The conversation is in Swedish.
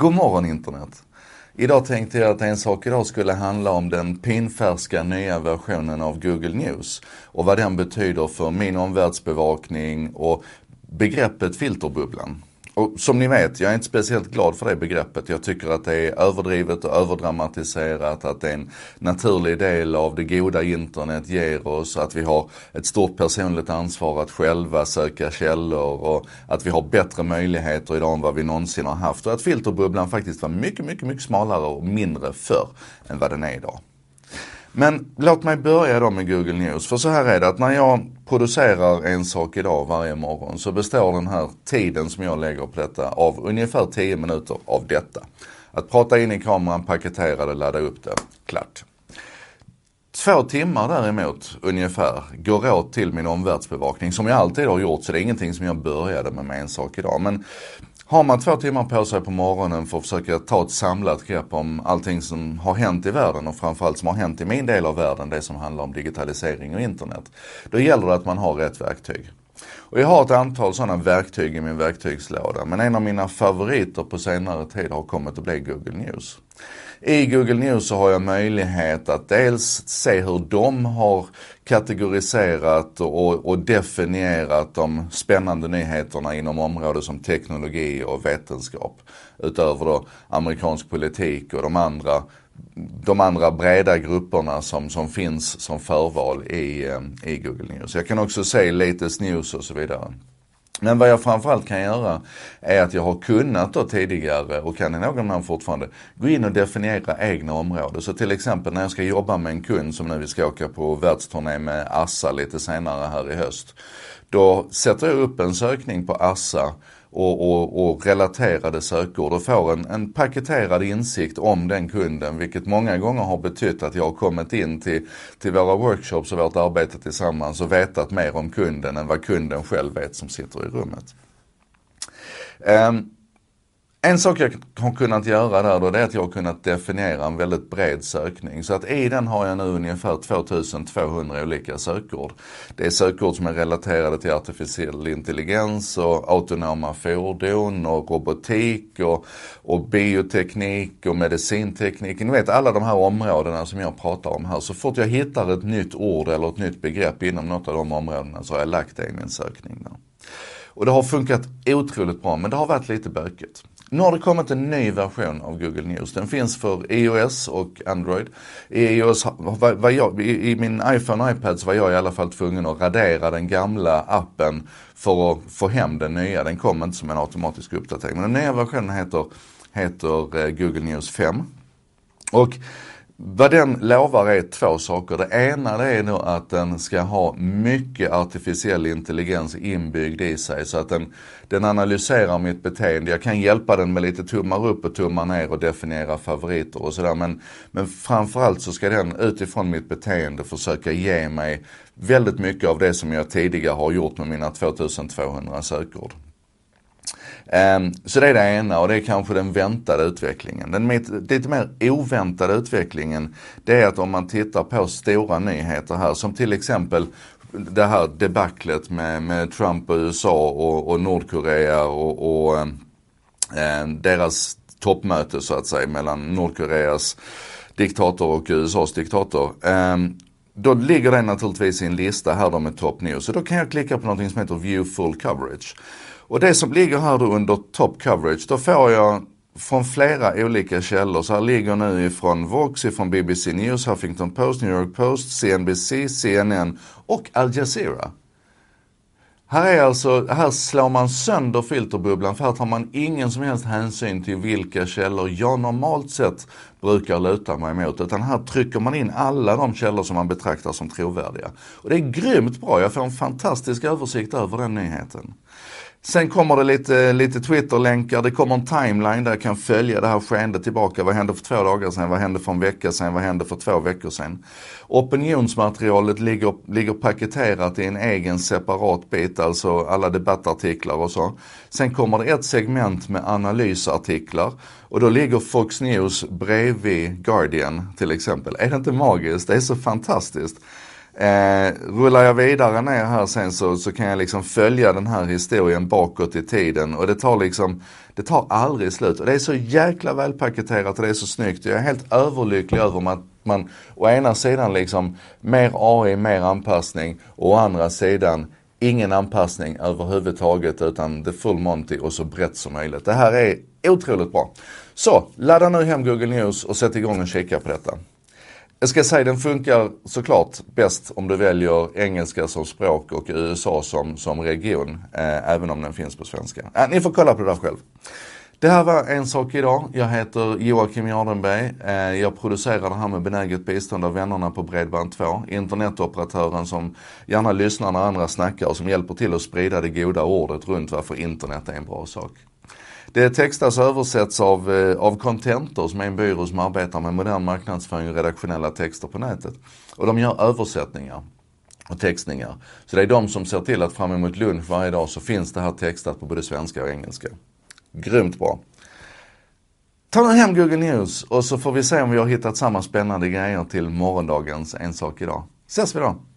God morgon internet! Idag tänkte jag att en sak idag skulle handla om den pinfärska nya versionen av Google News och vad den betyder för min omvärldsbevakning och begreppet filterbubblan. Och som ni vet, jag är inte speciellt glad för det begreppet. Jag tycker att det är överdrivet och överdramatiserat, att det är en naturlig del av det goda internet ger oss, att vi har ett stort personligt ansvar att själva söka källor och att vi har bättre möjligheter idag än vad vi någonsin har haft. Och att filterbubblan faktiskt var mycket, mycket, mycket smalare och mindre förr än vad den är idag. Men låt mig börja då med Google News. För så här är det att när jag producerar en sak idag varje morgon så består den här tiden som jag lägger på detta av ungefär 10 minuter av detta. Att prata in i kameran, paketera det, ladda upp det. Klart. Två timmar däremot ungefär går åt till min omvärldsbevakning som jag alltid har gjort så det är ingenting som jag började med med en sak idag. Men har man två timmar på sig på morgonen för att försöka ta ett samlat grepp om allting som har hänt i världen och framförallt som har hänt i min del av världen, det som handlar om digitalisering och internet. Då gäller det att man har rätt verktyg. Och jag har ett antal sådana verktyg i min verktygslåda, men en av mina favoriter på senare tid har kommit att bli Google News. I Google News så har jag möjlighet att dels se hur de har kategoriserat och, och definierat de spännande nyheterna inom områden som teknologi och vetenskap. Utöver då amerikansk politik och de andra de andra breda grupperna som, som finns som förval i, eh, i Google News. Jag kan också se latest news och så vidare. Men vad jag framförallt kan göra är att jag har kunnat då tidigare och kan i någon mån fortfarande gå in och definiera egna områden. Så till exempel när jag ska jobba med en kund som nu vi ska åka på världsturné med Assa lite senare här i höst. Då sätter jag upp en sökning på Assa och, och, och relaterade sökord och får en, en paketerad insikt om den kunden vilket många gånger har betytt att jag har kommit in till, till våra workshops och vårt arbete tillsammans och vetat mer om kunden än vad kunden själv vet som sitter i rummet. Um, en sak jag har kunnat göra där då det är att jag har kunnat definiera en väldigt bred sökning. Så att i den har jag nu ungefär 2200 olika sökord. Det är sökord som är relaterade till artificiell intelligens och autonoma fordon och robotik och, och bioteknik och medicinteknik. Ni vet alla de här områdena som jag pratar om här. Så fort jag hittar ett nytt ord eller ett nytt begrepp inom något av de områdena så har jag lagt det i min sökning. Där. Och det har funkat otroligt bra men det har varit lite bökigt. Nu har det kommit en ny version av Google News. Den finns för iOS och Android. I, iOS, vad jag, i, min iPhone och iPad så var jag i alla fall tvungen att radera den gamla appen för att få hem den nya. Den kom inte som en automatisk uppdatering. Men den nya versionen heter, heter eh, Google News 5. Och vad den lovar är två saker. Det ena det är då att den ska ha mycket artificiell intelligens inbyggd i sig så att den, den analyserar mitt beteende. Jag kan hjälpa den med lite tummar upp och tummar ner och definiera favoriter och sådär. Men, men framförallt så ska den utifrån mitt beteende försöka ge mig väldigt mycket av det som jag tidigare har gjort med mina 2200 sökord. Ehm, så det är det ena och det är kanske den väntade utvecklingen. Den lite mer oväntade utvecklingen det är att om man tittar på stora nyheter här som till exempel det här debaclet med, med Trump och USA och, och Nordkorea och, och ehm, eh, deras toppmöte så att säga mellan Nordkoreas diktator och USAs diktator. Eh, då ligger det naturligtvis i en lista här då med top news. Så då kan jag klicka på någonting som heter view full coverage. Och det som ligger här då under top coverage, då får jag från flera olika källor. Så här ligger nu ifrån Vox, ifrån BBC News, Huffington Post, New York Post, CNBC, CNN och Al Jazeera. Här är alltså, här slår man sönder filterbubblan för här tar man ingen som helst hänsyn till vilka källor jag normalt sett brukar luta mig mot. Utan här trycker man in alla de källor som man betraktar som trovärdiga. Och det är grymt bra, jag får en fantastisk översikt över den nyheten. Sen kommer det lite, lite Twitter-länkar, det kommer en timeline där jag kan följa det här skeendet tillbaka. Vad hände för två dagar sedan? Vad hände för en vecka sedan? Vad hände för två veckor sedan? Opinionsmaterialet ligger, ligger paketerat i en egen separat bit, alltså alla debattartiklar och så. Sen kommer det ett segment med analysartiklar och då ligger Fox News bredvid Guardian till exempel. Är det inte magiskt? Det är så fantastiskt. Eh, rullar jag vidare ner här sen så, så kan jag liksom följa den här historien bakåt i tiden och det tar liksom, det tar aldrig slut. Och det är så jäkla välpaketerat och det är så snyggt. Jag är helt överlycklig över att man å ena sidan liksom mer AI, mer anpassning och å andra sidan ingen anpassning överhuvudtaget utan the full Monty och så brett som möjligt. Det här är otroligt bra. Så, ladda nu hem Google News och sätt igång och kika på detta. Jag ska säga den funkar såklart bäst om du väljer engelska som språk och USA som, som region. Eh, även om den finns på svenska. Eh, ni får kolla på det där själv. Det här var En sak idag. Jag heter Joakim Jardenberg. Eh, jag producerar det här med benäget bistånd av vännerna på Bredband2. Internetoperatören som gärna lyssnar när andra snackar och som hjälper till att sprida det goda ordet runt varför internet är en bra sak. Det textas och översätts av, eh, av Contentor som är en byrå som arbetar med modern marknadsföring och redaktionella texter på nätet. Och de gör översättningar och textningar. Så det är de som ser till att fram emot lunch varje dag så finns det här textat på både svenska och engelska. Grymt bra. Ta nu hem Google News och så får vi se om vi har hittat samma spännande grejer till morgondagens En sak idag. Ses vi då!